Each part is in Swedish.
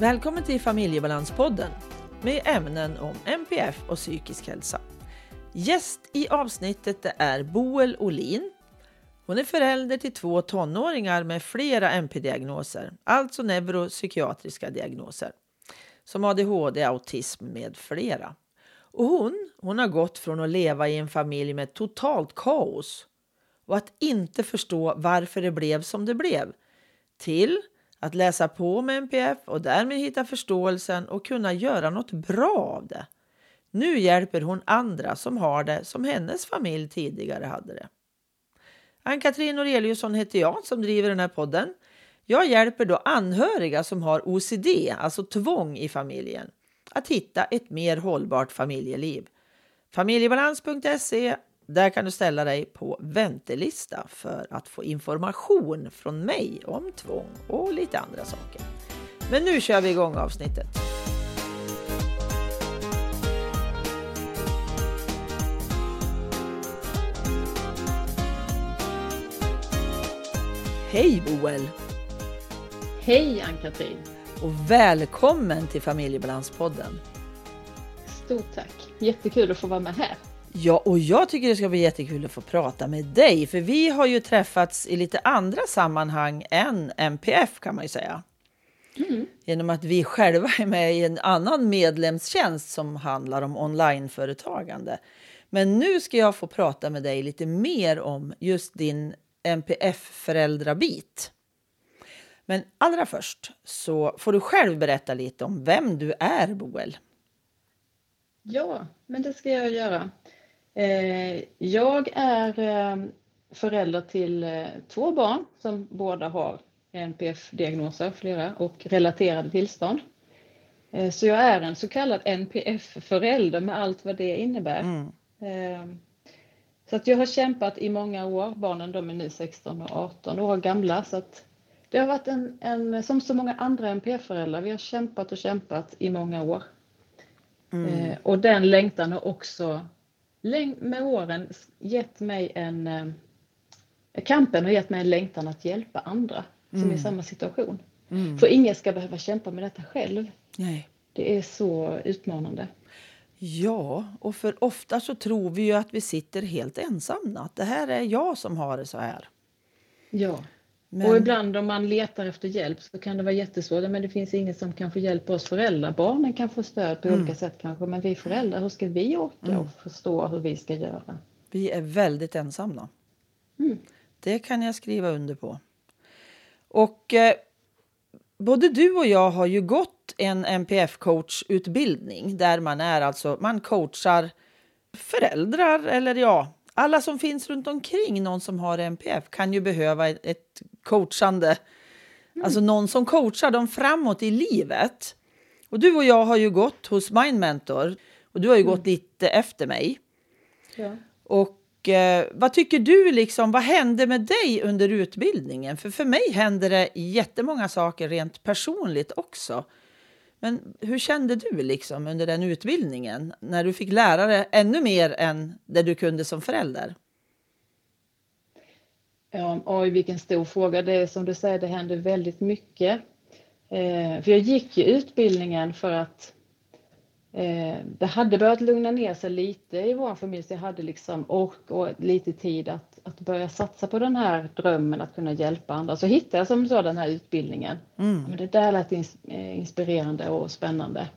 Välkommen till Familjebalanspodden med ämnen om MPF och psykisk hälsa. Gäst i avsnittet är Boel Olin. Hon är förälder till två tonåringar med flera MP-diagnoser, alltså neuropsykiatriska diagnoser, som ADHD, autism med flera. Och hon, hon har gått från att leva i en familj med totalt kaos och att inte förstå varför det blev som det blev, till att läsa på med NPF och därmed hitta förståelsen och kunna göra något bra av det. Nu hjälper hon andra som har det som hennes familj tidigare hade det. Ann-Katrin Noreliusson heter jag som driver den här podden. Jag hjälper då anhöriga som har OCD, alltså tvång i familjen, att hitta ett mer hållbart familjeliv. Familjebalans.se där kan du ställa dig på väntelista för att få information från mig om tvång och lite andra saker. Men nu kör vi igång avsnittet. Hej Boel! Hej Ann-Katrin! Och välkommen till Familjebalanspodden. Stort tack! Jättekul att få vara med här. Ja, och jag tycker det ska bli jättekul att få prata med dig, för vi har ju träffats i lite andra sammanhang än MPF kan man ju säga. Mm. Genom att vi själva är med i en annan medlemstjänst som handlar om onlineföretagande. Men nu ska jag få prata med dig lite mer om just din MPF-föräldrabit. Men allra först så får du själv berätta lite om vem du är, Boel. Ja, men det ska jag göra. Eh, jag är eh, förälder till eh, två barn som båda har NPF-diagnoser, flera, och relaterade tillstånd. Så jag är en så kallad NPF-förälder med allt vad det innebär. Mm. Så att jag har kämpat i många år. Barnen de är nu 16 och 18 år gamla. Så att det har varit en, en som så många andra NPF-föräldrar, vi har kämpat och kämpat i många år. Mm. Och den längtan har också med åren gett mig en... Eh, kampen har gett mig en längtan att hjälpa andra som är i mm. samma situation. Mm. För ingen ska behöva kämpa med detta själv. Nej. Det är så utmanande. Ja, och för ofta så tror vi ju att vi sitter helt ensamma. Att det här är jag som har det så här. Ja. Men... Och ibland om man letar efter hjälp så kan det vara jättesvårt. Men det finns ingen som kan få hjälp oss föräldrar. Barnen kan få stöd på mm. olika sätt kanske. Men vi föräldrar, hur ska vi orka mm. och förstå hur vi ska göra? Vi är väldigt ensamma. Mm. Det kan jag skriva under på. Och eh, både du och jag har ju gått en NPF-coachutbildning där man är alltså, man coachar föräldrar eller ja, alla som finns runt omkring någon som har NPF kan ju behöva ett coachande, mm. alltså någon som coachar dem framåt i livet. Och du och jag har ju gått hos Mind Mentor och du har ju mm. gått lite efter mig. Ja. Och eh, vad tycker du liksom, vad hände med dig under utbildningen? För för mig hände det jättemånga saker rent personligt också. Men hur kände du liksom under den utbildningen när du fick lära dig ännu mer än det du kunde som förälder? Ja, oj, vilken stor fråga. Det är som du säger, det händer väldigt mycket. Eh, för jag gick ju utbildningen för att eh, det hade börjat lugna ner sig lite i vår familj, så jag hade liksom ork och lite tid att att börja satsa på den här drömmen att kunna hjälpa andra. Så hittade jag som så den här utbildningen. Mm. Men det där lät eh, inspirerande och spännande.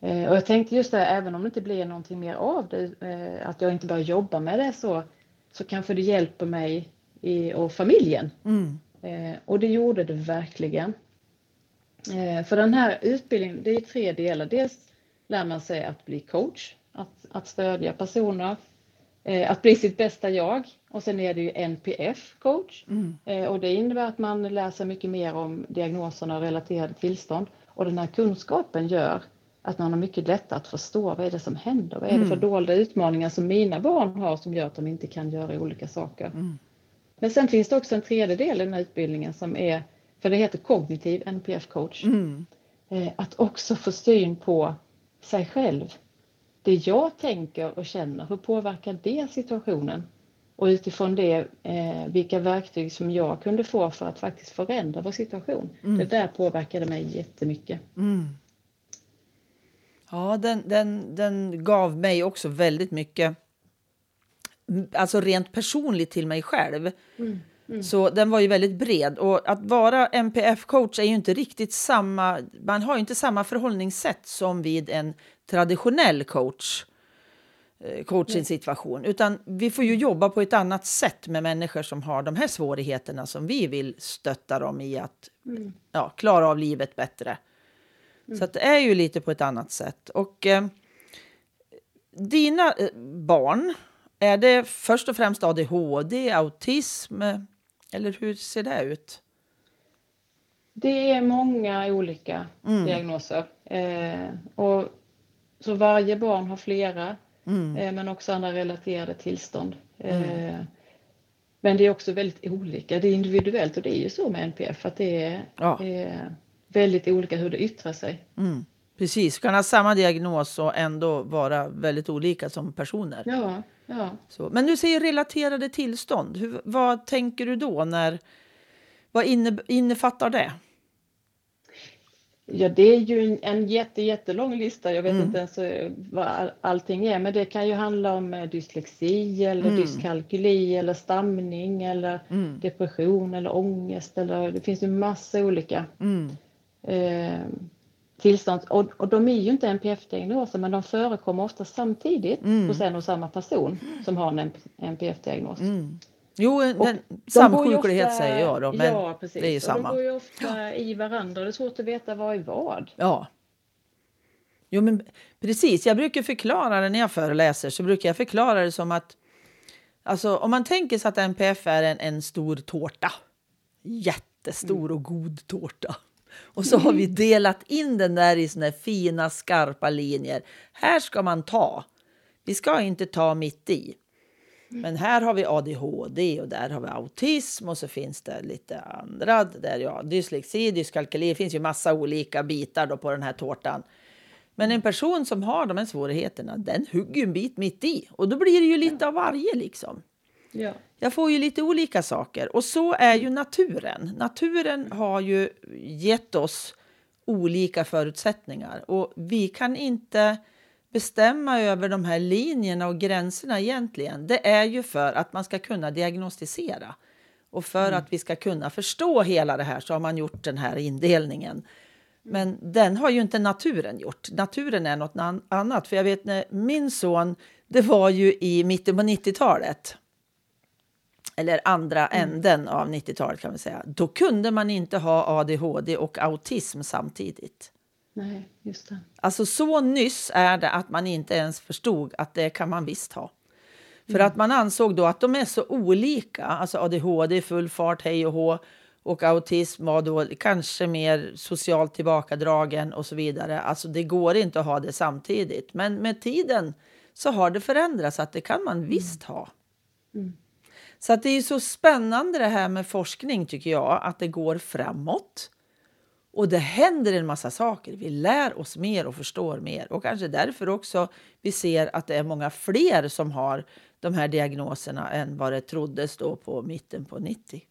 Eh, och jag tänkte just det, även om det inte blir någonting mer av det, eh, att jag inte börjar jobba med det så, så kanske det hjälper mig i, och familjen. Mm. Och det gjorde det verkligen. För den här utbildningen, det är tre delar. Dels lär man sig att bli coach, att, att stödja personer, att bli sitt bästa jag och sen är det ju NPF-coach mm. Eh, och det innebär att man lär sig mycket mer om diagnoserna och relaterade tillstånd. Och den här kunskapen gör att man har mycket lättare att förstå vad är det som händer? Vad är det för mm. dolda utmaningar som mina barn har som gör att de inte kan göra olika saker? Mm. Men sen finns det också en tredje del i den här utbildningen som är, för det heter kognitiv NPF-coach. Mm. Eh, att också få syn på sig själv. Det jag tänker och känner, hur påverkar det situationen? och utifrån det eh, vilka verktyg som jag kunde få för att faktiskt förändra vår situation. Mm. Det där påverkade mig jättemycket. Mm. Ja, den, den, den gav mig också väldigt mycket, alltså rent personligt till mig själv. Mm. Så den var ju väldigt bred. Och att vara MPF-coach är ju inte riktigt samma, man har ju inte samma förhållningssätt som vid en traditionell coach eh, coaching-situation. Utan vi får ju jobba på ett annat sätt med människor som har de här svårigheterna som vi vill stötta dem i att Mm. ja, klara av livet bättre. Så att det är ju lite på ett annat sätt. Och eh, dina eh, barn, är det först och främst ADHD, autism eller hur ser det ut? Det är många olika Mm. diagnoser. Eh, och så varje barn har flera, Mm. eh, men också andra relaterade tillstånd. Eh, men det är också väldigt olika, det är individuellt och det är ju så med NPF att det är, Ja. väldigt olika hur det yttrar sig. Mm. Precis, kan ha samma diagnos och ändå vara väldigt olika som personer. Ja, ja. Så. Men du säger relaterade tillstånd. Hur, vad tänker du då? när Vad inne, innefattar det? Ja, det är ju en, en jätte, jättelång lista. Jag vet Mm. inte ens eh, vad all, allting är, men det kan ju handla om eh, dyslexi eller Mm. dyskalkyli eller stamning eller Mm. depression eller ångest eller det finns ju massa olika Mm. eh, tillstånd och, och de är ju inte NPF-diagnoser men de förekommer ofta samtidigt Mm. hos en och samma person som har en NPF-diagnos. Mm. Jo, den, Och De samsjuklighet ofta- säger jag då, men ja, precis. det är ju Och samma. De går ju ofta i varandra, det är svårt att veta vad är vad. Ja. Jo, men precis. Jag brukar förklara det när jag föreläser. Så brukar jag förklara det som att alltså, om man tänker sig att NPF är en, en stor tårta. Jättestor och god tårta. Och så har vi delat in den där i såna fina skarpa linjer. Här ska man ta. Vi ska inte ta mitt i. Men här har vi ADHD och där har vi autism och så finns det lite andra. Där, ja, dyslexi, dyskalkyli, det finns ju massa olika bitar då på den här tårtan. Men en person som har de här svårigheterna, den hugger en bit mitt i. Och då blir det ju lite av varje liksom. Ja. Jag får ju lite olika saker. Och så är ju naturen. Naturen har ju gett oss olika förutsättningar. Och vi kan inte bestämma över de här linjerna och gränserna egentligen. Det är ju för att man ska kunna diagnostisera. Och för att vi ska kunna förstå hela det här så har man gjort den här indelningen. Men den har ju inte naturen gjort. Naturen är något an- annat. För jag vet när min son, det var ju i mitten på 90-talet eller andra änden av 90-talet kan man säga. Då kunde man inte ha ADHD och autism samtidigt. Nej, just det. Alltså så nyss är det att man inte ens förstod att det kan man visst ha. För att man ansåg då att de är så olika. Alltså ADHD, full fart, hej och hå. Och autism var då kanske mer socialt tillbakadragen och så vidare. Alltså det går inte att ha det samtidigt. Men med tiden så har det förändrats att det kan man visst ha. Mm. Så att det är så spännande det här med forskning tycker jag. Att det går framåt. Och det händer en massa saker. Vi lär oss mer och förstår mer. Och kanske därför också vi ser att det är många fler som har de här diagnoserna än vad det troddes då på mitten på 90.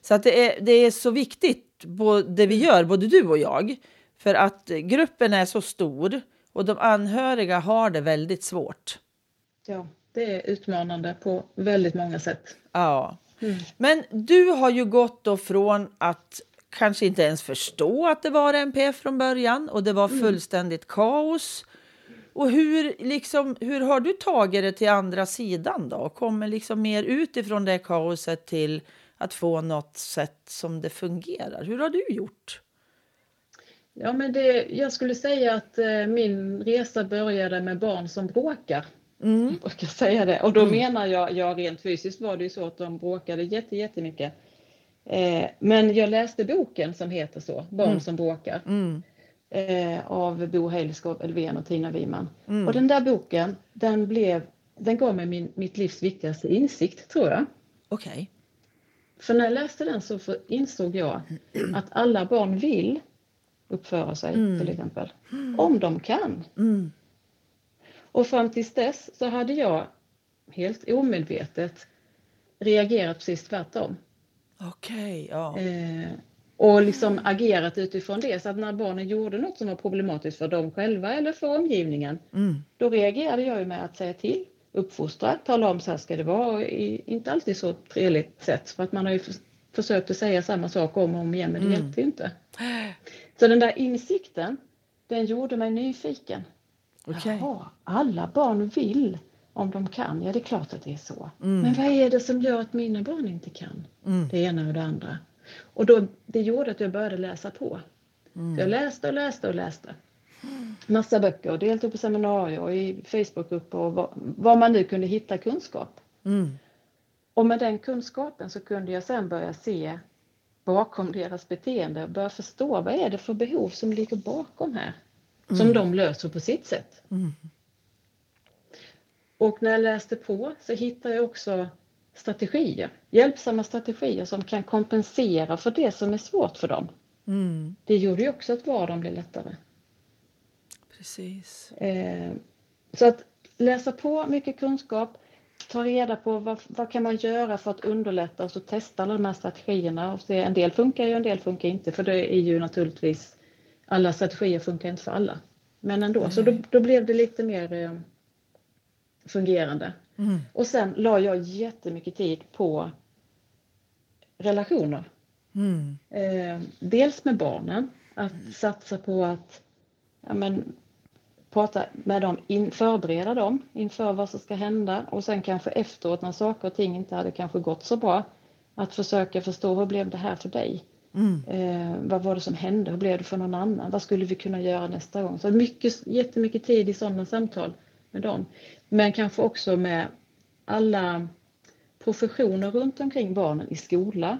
Så att det är, det är så viktigt, det vi gör, både du och jag. För att gruppen är så stor och de anhöriga har det väldigt svårt. Ja, det är utmanande på väldigt många sätt. Ja. Mm. Men du har ju gått då från att kanske inte ens förstå att det var NPF från början och det var fullständigt kaos. Och hur, liksom, hur har du tagit det till andra sidan då? Kommer liksom mer utifrån det kaoset till att få något sätt som det fungerar? Hur har du gjort? Ja, men det, jag skulle säga att eh, min resa började med barn som bråkar. Mm. Jag brukar säga det. Och då menar jag, ja rent fysiskt var det ju så att de bråkade jätte, jättemycket. Eh, men jag läste boken som heter så, Barn Mm. som bråkar. Mm. Eh, av Bo Heilskov Elfven och Tina Wiman. Mm. Och den där boken, den, blev, den gav mig min, mitt livs viktigaste insikt tror jag. Okej. För när jag läste den så insåg jag att alla barn vill uppföra sig Mm. till exempel. Om de kan. Och fram tills dess så hade jag helt omedvetet reagerat precis tvärtom. Okej, ja. Eh, och liksom agerat utifrån det. Så att när barnen gjorde något som var problematiskt för dem själva eller för omgivningen, Mm. då reagerade jag ju med att säga till, uppfostra, tala om så här ska det vara, i, inte alltid så trevligt sätt. För att man har ju för, försökt att säga samma sak om och om igen, men det Mm. hjälpte inte. Så den där insikten, den gjorde mig nyfiken. Okej. Jaha, alla barn vill om de kan. Ja, det är klart att det är så. Mm. Men vad är det som gör att mina barn inte kan? Mm. Det ena och det andra. Och då, det gjorde att jag började läsa på. Mm. Jag läste och läste och läste. Massa böcker och deltog på seminarier och i Facebookgrupper och var, var man nu kunde hitta kunskap. Mm. Och med den kunskapen så kunde jag sen börja se bakom deras beteende och börja förstå vad är det för behov som ligger bakom här. Som de löser på sitt sätt. Mm. Och när jag läste på så hittade jag också strategier, hjälpsamma strategier som kan kompensera för det som är svårt för dem. Mm. Det gjorde ju också att vardagen blev lättare. Precis. Eh, så att läsa på mycket kunskap, ta reda på vad, vad kan man göra för att underlätta och så testa alla de här strategierna och se en del funkar ju, en del funkar inte för det är ju naturligtvis alla strategier funkar inte för alla. Men ändå, så då, då blev det lite mer eh, fungerande. Mm. Och sen la jag jättemycket tid på relationer. Mm. Eh, dels med barnen, att satsa på att ja, men, prata med dem, in, förbereda dem inför vad som ska hända och sen kanske efteråt när saker och ting inte hade kanske gått så bra att försöka förstå hur blev det här för dig? Mm. Eh, vad var det som hände? Hur blev det för någon annan? Vad skulle vi kunna göra nästa gång? Så mycket, jättemycket tid i sådana samtal med dem. Men kanske också med alla professioner runt omkring barnen i skola.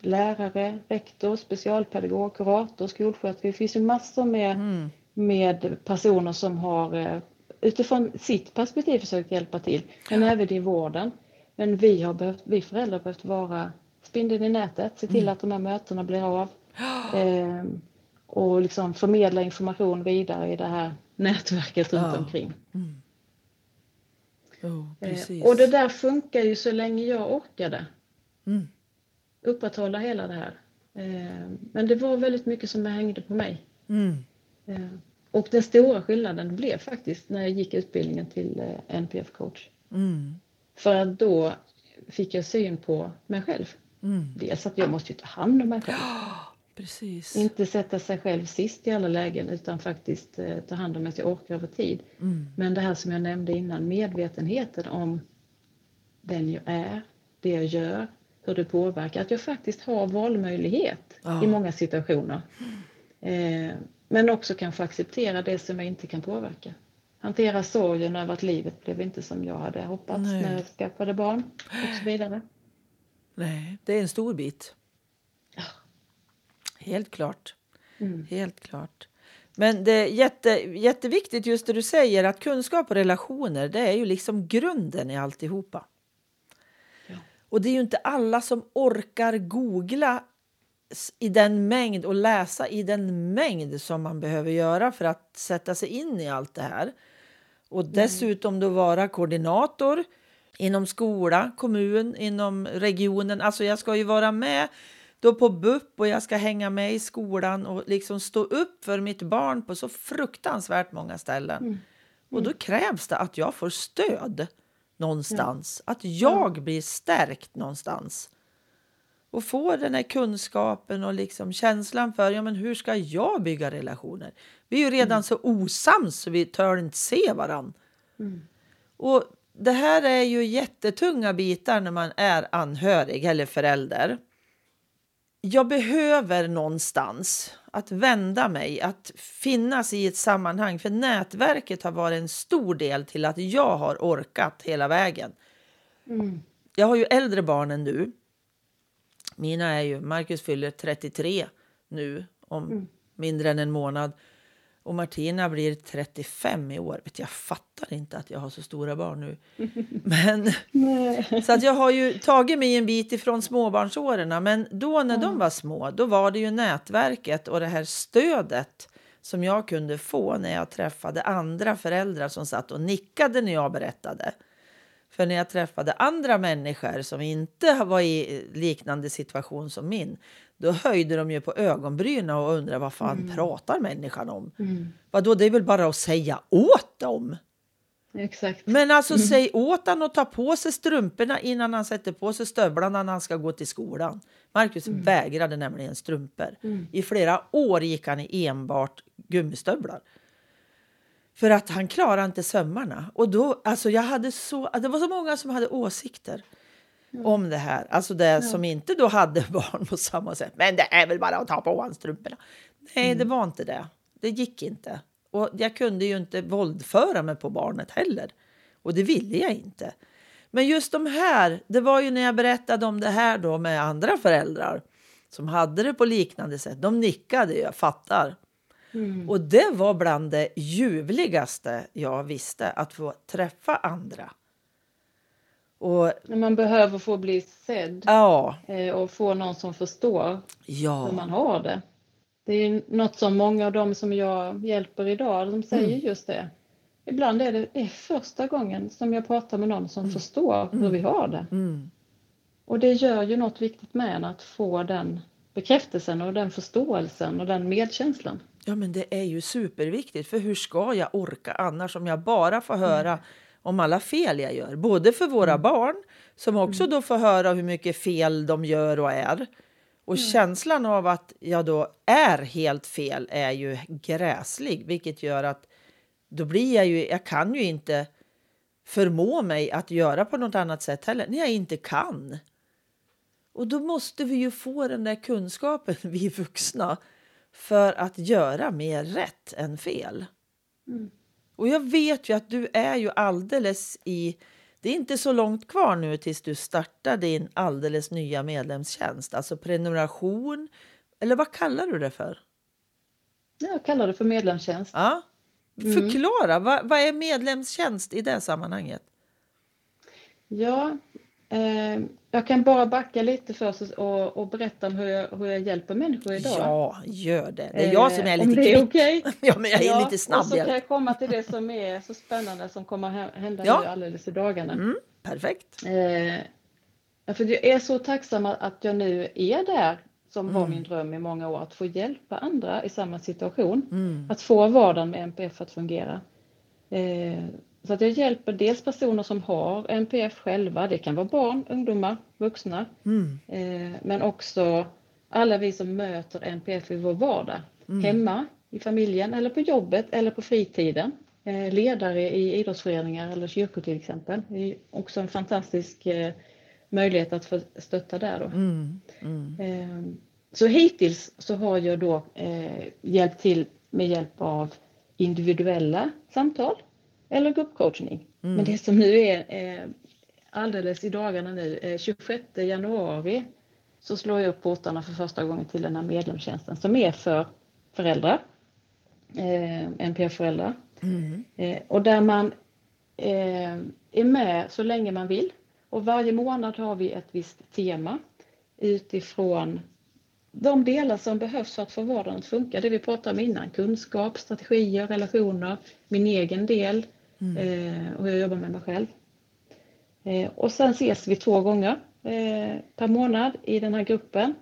Lärare, rektor, specialpedagog, kurator, skolsköterska. Det finns ju massor med, Mm. med personer som har eh, utifrån sitt perspektiv försökt hjälpa till. Men även i vården. Men vi, har behövt, vi föräldrar har behövt vara spindeln i nätet, se till att de här mötena blir av. Eh, och liksom förmedla information vidare i det här nätverket runt Ja. omkring. Oh, Eh. Och det där funkar ju så länge jag orkade Mm. upprätthålla hela det här. Eh, Men det var väldigt mycket som hängde på mig. Mm. Eh, Och den stora skillnaden blev faktiskt när jag gick utbildningen till eh, NPF-coach. Mm. För att då fick jag syn på mig själv. Mm. Dels att jag måste ta hand om mig själv. Precis. Inte sätta sig själv sist i alla lägen utan faktiskt eh, ta hand om så jag orkar över tid. Mm. Men det här som jag nämnde innan, medvetenheten om den jag är, det jag gör, hur det påverkar. Att jag faktiskt har valmöjlighet Ja. i många situationer. Eh, men också kanske acceptera det som jag inte kan påverka. Hantera sorgen över att livet blev inte som jag hade hoppats Nej. när jag skaffade barn och så vidare. Nej, det är en stor bit. Ja. Helt klart. Mm. Helt klart. Men det är jätte, jätteviktigt just det du säger att kunskap och relationer det är ju liksom grunden i alltihopa. Ja. Och det är ju inte alla som orkar googla i den mängd och läsa i den mängd som man behöver göra för att sätta sig in i allt det här. Och dessutom då vara koordinator inom skola, kommun, inom regionen. Alltså jag ska ju vara med då på BUP och jag ska hänga med i skolan och liksom stå upp för mitt barn på så fruktansvärt många ställen. Och då krävs det att jag får stöd någonstans. Att jag blir stärkt någonstans. Och får den här kunskapen och liksom känslan för ja, men hur ska jag bygga relationer. Vi är ju redan så osams så vi tör inte se varann. Och det här är ju jättetunga bitar när man är anhörig eller förälder. Jag behöver någonstans att vända mig, att finnas i ett sammanhang. För nätverket har varit en stor del till att jag har orkat hela vägen. Mm. Jag har ju äldre barn än du. Mina är ju, Marcus fyller 33 nu om mindre än en månad. Och Martina blir 35 i år. Vet, jag fattar inte att jag har så stora barn nu. Men, så att jag har ju tagit mig en bit ifrån småbarnsåren. Men då när de var små, då var det ju nätverket och det här stödet som jag kunde få när jag träffade andra föräldrar som satt och nickade när jag berättade. För när jag träffade andra människor som inte var i liknande situation som min, då höjde de ju på ögonbrynen och undrade vad fan mm. pratar människan om? Mm. Vadå, det är väl bara att säga åt dem? Exakt. Men alltså mm. säg åt honom att ta på sig strumporna innan han sätter på sig stövlarna när han ska gå till skolan. Marcus mm. vägrade nämligen strumpor. Mm. I flera år gick han i enbart gummistövlar. För att han klarade inte sömmarna. Och då, alltså jag hade så, det var så många som hade åsikter mm. om det här. Alltså det ja. som inte då hade barn på samma sätt. Men det är väl bara att ta på hans strumporna. Nej, mm. det var inte det. Det gick inte. Och jag kunde ju inte våldföra mig på barnet heller. Och det ville jag inte. Men just de här, det var ju när jag berättade om det här då med andra föräldrar som hade det på liknande sätt. De nickade, jag fattar. Mm. Och det var bland det ljuvligaste jag visste, att få träffa andra. Och, man behöver få bli sedd ja. Eh, och få någon som förstår ja. hur man har det. Det är något som många av dem som jag hjälper idag, de säger mm. just det. Ibland är det, det är första gången som jag pratar med någon som mm. förstår hur mm. vi har det. Mm. Och det gör ju något viktigt med en att få den bekräftelsen och den förståelsen och den medkänslan. Ja men det är ju superviktigt för hur ska jag orka annars om jag bara får höra mm. Om alla fel jag gör? Både för våra mm. barn som också mm. då får höra hur mycket fel de gör och är. Och mm. känslan av att jag då är helt fel är ju gräslig, vilket gör att då blir jag ju, jag kan ju inte förmå mig att göra på något annat sätt heller, när jag inte kan. Och då måste vi ju få den där kunskapen, vi vuxna, för att göra mer rätt än fel. Mm. Och jag vet ju att du är ju alldeles i... Det är inte så långt kvar nu tills du startar din alldeles nya medlemstjänst, alltså prenumeration. Eller vad kallar du det för? Jag kallar det för medlemstjänst. Ja. Mm. Förklara, vad, vad är medlemstjänst i det sammanhanget? Ja, Eh, jag kan bara backa lite först och, och berätta om hur jag, hur jag hjälper människor idag. Ja, gör det. Det är jag som är lite eh, om det är okej. Okay. ja, men jag är ja, lite snabb. Och så kan jag komma till det som är så spännande som kommer hända ja. nu alldeles i dagarna. Mm, perfekt. Eh, för jag är så tacksam att jag nu är där som mm. var min dröm i många år, att få hjälpa andra i samma situation. Mm. Att få vardagen med NPF att fungera. Eh, så att jag hjälper dels personer som har NPF själva, det kan vara barn, ungdomar, vuxna, mm. eh, men också alla vi som möter NPF i vår vardag, mm. hemma, i familjen eller på jobbet eller på fritiden. Eh, ledare i idrottsföreningar eller kyrkor till exempel. Det är också en fantastisk eh, möjlighet att få stötta där. Då. Mm. mm. Eh, så hittills så har jag då eh, hjälpt till med hjälp av individuella samtal eller gruppcoachning. Mm. Men det som nu är eh, alldeles i dagarna nu, eh, 26 januari, så slår jag upp portarna för första gången till den här medlemstjänsten som är för föräldrar, eh, NPF-föräldrar. Mm. Eh, och där man eh, är med så länge man vill. Och varje månad har vi ett visst tema utifrån de delar som behövs för att få vardagen att funka. Det vi pratade om innan, kunskap, strategier, relationer, min egen del, Mm. Eh, och jag jobbar med mig själv. Eh, och sen ses vi två gånger eh, per månad i den här gruppen.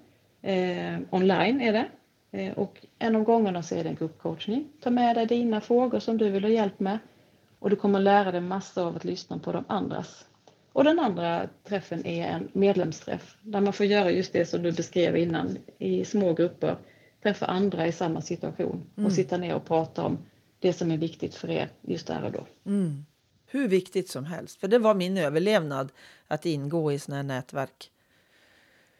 online är det. och en av gångerna så är det en gruppcoachning. Ta med dig dina frågor som du vill ha hjälp med. Och du kommer lära dig massor av att lyssna på de andras. Och den andra träffen är en medlemsträff där man får göra just det som du beskrev innan i små grupper. Träffa andra i samma situation och mm. sitta ner och prata om det som är viktigt för er just där och då. Mm. Hur viktigt som helst, för det var min överlevnad att ingå i sådana här nätverk.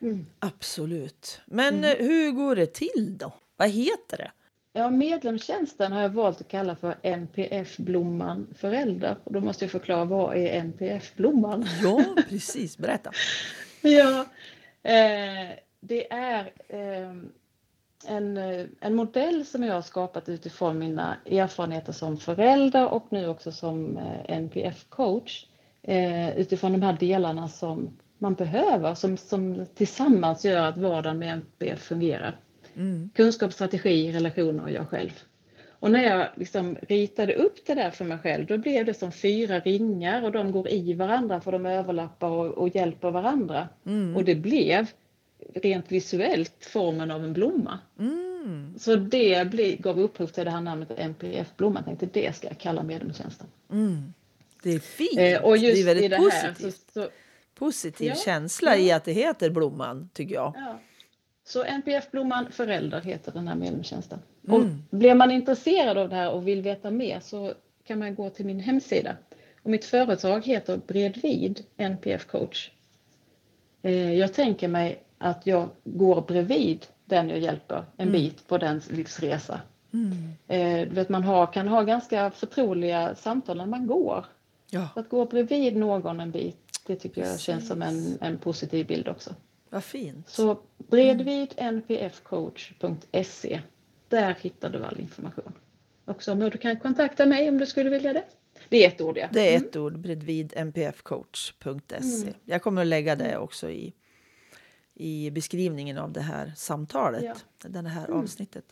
Mm. Absolut. Men mm. Eh, hur går det till då? Vad heter det? Ja, medlemstjänsten har jag valt att kalla för NPF-blomman förälder. Och då måste jag förklara vad är NPF-blomman? Ja, precis. Berätta. ja, eh, det är eh, en, eh, en modell som jag har skapat utifrån mina erfarenheter som förälder och nu också som eh, NPF-coach. Eh, utifrån de här delarna som man behöver, som, som tillsammans gör att vardagen med NPF fungerar. Mm. Kunskap, strategi, relationer och jag själv. Och när jag liksom ritade upp det där för mig själv, då blev det som fyra ringar och de går i varandra för de överlappar och, och hjälper varandra. Mm. Och det blev rent visuellt formen av en blomma. Mm. Så det bli, gav upphov till det här namnet MPF-blomma. Jag tänkte det ska jag kalla medlemstjänsten. Mm. Det är fint. Eh, och just det är väldigt i det här positivt. så, så, Positiv Ja, känsla ja. i att det heter Blomman, tycker jag. ja. så NPF-blomman förälder heter den här medlemstjänsten. Mm. Och blir man intresserad av det här och vill veta mer så kan man gå till min hemsida. Och mitt företag heter Bredvid NPF coach. Eh, Jag tänker mig att jag går bredvid den jag hjälper en bit på den livsresa. Mm. Eh, vet, man har, kan ha ganska förtroliga samtal när man går. Ja, att gå bredvid någon en bit, det tycker jag känns som en, en positiv bild också. vad fint. Så bredvidnpfcoach.se, där hittar du all information. Också om du kan kontakta mig om du skulle vilja det. Det är ett ord ja. Det är ett ord, bredvid mpfcoach.se. Mm. Jag kommer att lägga det också i, i beskrivningen av det här samtalet, Ja. det här Mm. avsnittet.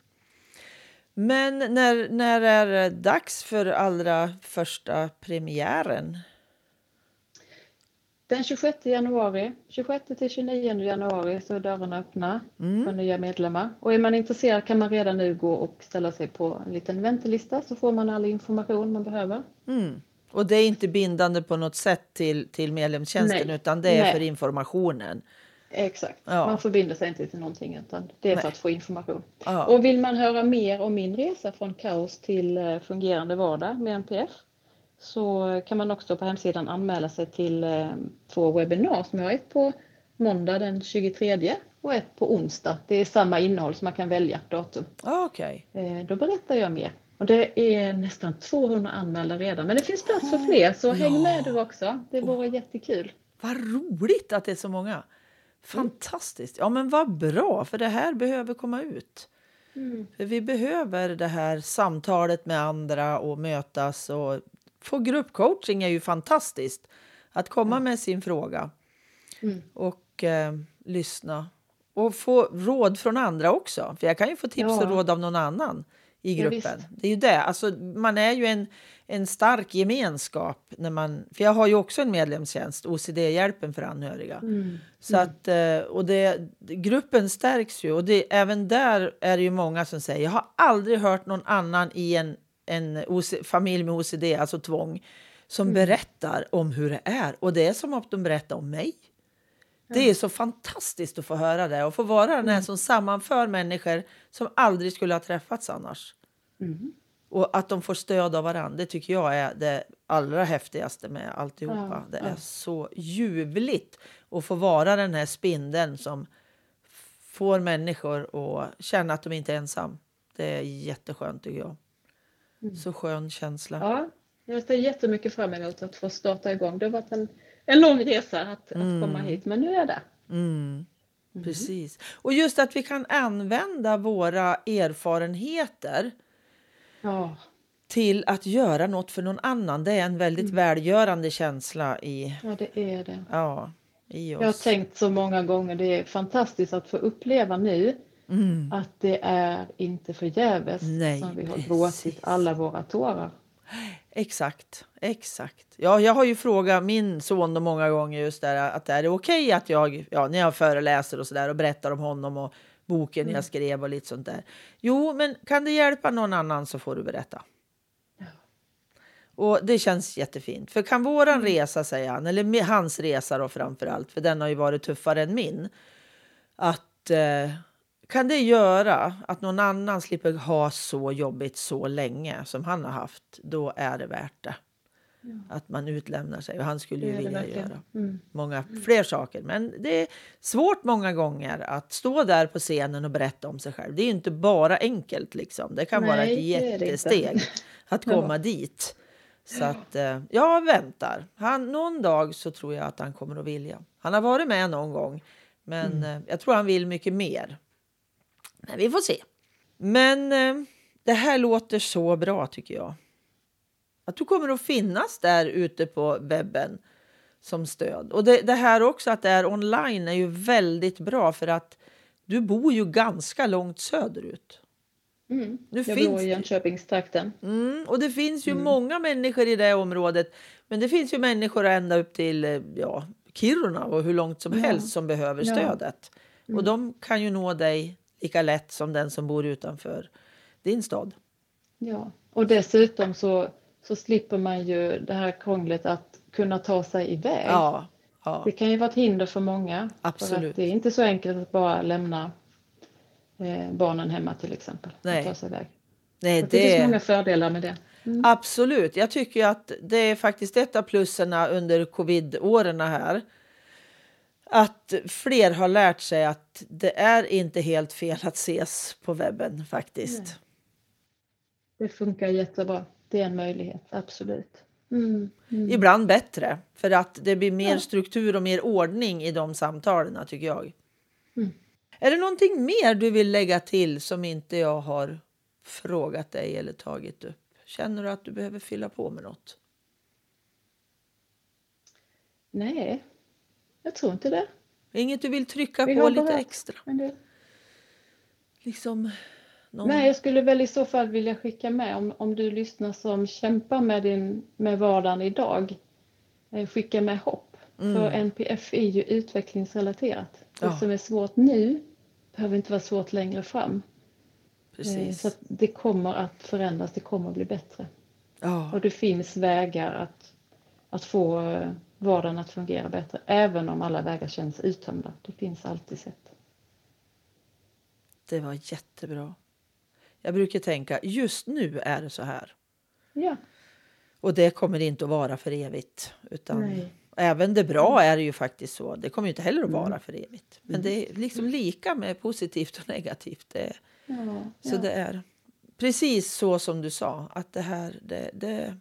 Men när, när är det dags för allra första premiären? Den 26 januari, 26 till 29 januari så är dörrarna öppna Mm. för nya medlemmar. Och är man intresserad kan man redan nu gå och ställa sig på en liten väntelista så får man all information man behöver. Mm. Och det är inte bindande på något sätt till, till medlemstjänsten Nej. utan det är Nej. för informationen. Exakt, Ja. man förbinder sig inte till någonting utan det är Nej. för att få information. Ja. Och vill man höra mer om min resa från kaos till eh, fungerande vardag med NPF så kan man också på hemsidan anmäla sig till eh, två webbinar som jag har. Ett på måndag den 23 och ett på onsdag. Det är samma innehåll så man kan välja datum. Ah, Okej. Eh, Då berättar jag mer. Och det är nästan 200 anmälda redan men det finns plats för fler så häng Ja. med du också. Det vore jättekul. Vad roligt att det är så många. Fantastiskt. Ja, men vad bra, för det här behöver komma ut. Mm. För vi behöver det här samtalet med andra och mötas. Och få gruppcoaching är ju fantastiskt. Att komma med sin fråga Mm. och eh, lyssna. Och få råd från andra också. För jag kan ju få tips och Ja. råd av någon annan i Ja, gruppen. visst. det är ju det. Alltså, man är ju en, en stark gemenskap. När man, för jag har ju också en medlemstjänst, OCD-hjälpen för anhöriga. Mm. Så att, eh, och det, gruppen stärks ju. Och det, även där är det ju många som säger jag har aldrig hört någon annan i en, en OC, familj med OCD, alltså tvång, som Mm. berättar om hur det är. Och det är som att de berättar om mig. Det är så fantastiskt att få höra det och få vara den Mm. här som sammanför människor som aldrig skulle ha träffats annars. Mm. Och att de får stöd av varandra, det tycker jag är det allra häftigaste med alltihopa. Ja, det är ja. så ljuvligt att få vara den här spindeln som får människor att känna att de inte är ensam. Det är jätteskönt tycker jag. Så skön känsla. Mm. Ja, jag ser jättemycket fram emot att få starta igång. Det har varit en, en lång resa att, att komma hit, men nu är jag där. Mm, Precis. Och just att vi kan använda våra erfarenheter Ja, till att göra något för någon annan. Det är en väldigt välgörande känsla i, ja det är det. ja, i Jag har oss. tänkt så många gånger, det är fantastiskt att få uppleva nu Mm. att det är inte förgäves Nej, som vi har gråtit alla våra tårar. Exakt, exakt. Ja, jag har ju frågat min son då många gånger just där att är det okej att jag, ja, när jag föreläser och så där och berättar om honom och boken jag skrev och lite sånt där. Jo, men kan det hjälpa någon annan så får du berätta. Och det känns jättefint. För kan våran resa, säger han, eller hans resa då framför allt, för den har ju varit tuffare än min, att eh, kan det göra att någon annan slipper ha så jobbigt så länge som han har haft, då är det värt det. Att man utlämnar sig. Och han skulle ju vilja verkligen. göra Mm. många fler saker. Men det är svårt många gånger att stå där på scenen och berätta om sig själv. Det är inte bara enkelt. Liksom. Det kan vara ett Nej, det inte. jättesteg att komma dit. Så att eh, jag väntar. Han, någon dag så tror jag att han kommer att vilja. Han har varit med någon gång, men Mm. eh, jag tror han vill mycket mer. Men vi får se. Men eh, det här låter så bra tycker jag. Att du kommer att finnas där ute på webben som stöd. Och det, det här också att det är online är ju väldigt bra för att du bor ju ganska långt söderut. Mm. Nu jag finns bor i Jönköpingstrakten. Mm, och det finns ju Mm. många människor i det området. Men det finns ju människor ända upp till eh, ja, Kiruna och hur långt som Ja. helst som behöver Ja. stödet. Och Mm. de kan ju nå dig lika lätt som den som bor utanför din stad. Ja, och dessutom så, så slipper man ju det här krånglet att kunna ta sig iväg. Ja, ja. Det kan ju vara ett hinder för många. För Absolut. att det är inte så enkelt att bara lämna eh, barnen hemma till exempel. Nej. Ta sig iväg. Nej, Så det finns det, många fördelar med det. Mm. absolut. Jag tycker att det är faktiskt ett av plusserna under covid-åren här. Att fler har lärt sig att det är inte helt fel att ses på webben faktiskt. Nej. Det funkar jättebra. Det är en möjlighet, absolut. Mm. Mm. Ibland bättre, för att det blir mer Ja. struktur och mer ordning i de samtalen tycker jag. Mm. Är det någonting mer du vill lägga till som inte jag har frågat dig eller tagit upp? Känner du att du behöver fylla på med något? Nej, jag tror inte det. Inget du vill trycka Vi på lite extra? Men det... Liksom någon... Nej, jag skulle väl i så fall vilja skicka med om, om du lyssnar som kämpar med, din, med vardagen idag. Eh, skicka med hopp. Mm. För NPF är ju utvecklingsrelaterat. Det Ja. som är svårt nu behöver inte vara svårt längre fram. Eh, Precis. Så det kommer att förändras, det kommer att bli bättre. Ja, Och det finns vägar att, att få eh, vardagen att fungera bättre. Även om alla vägar känns uttömda. Det finns alltid sätt. det var jättebra. Jag brukar tänka, just nu är det så här. Ja, Och det kommer inte att vara för evigt. Utan Nej. även det bra är ju faktiskt så. Det kommer inte heller att Mm. vara för evigt. Men det är liksom lika med positivt och negativt. Det, ja, så ja. det är precis så som du sa. Att det här det, det,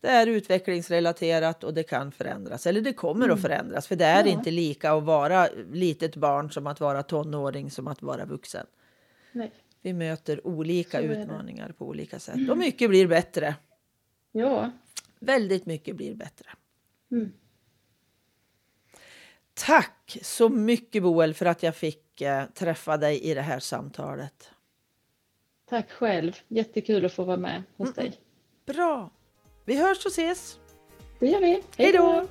det är utvecklingsrelaterat och det kan förändras. Eller det kommer att förändras. För det är Mm. Ja. inte lika att vara litet barn som att vara tonåring som att vara vuxen. Nej. Vi möter olika utmaningar på olika sätt. Och mycket blir bättre. ja. Väldigt mycket blir bättre. Mm. Tack så mycket Boel för att jag fick eh, träffa dig i det här samtalet. Tack själv. Jättekul att få vara med hos dig. Bra! Vi hörs och ses. Det gör vi. Hej då!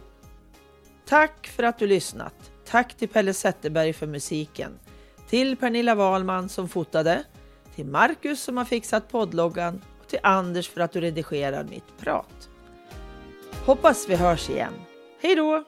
Tack för att du lyssnat. Tack till Pelle Zetterberg för musiken. Till Pernilla Wahlman som fotade. Till Marcus som har fixat poddloggan. Och till Anders för att du redigerar mitt prat. Hoppas vi hörs igen. Hej då!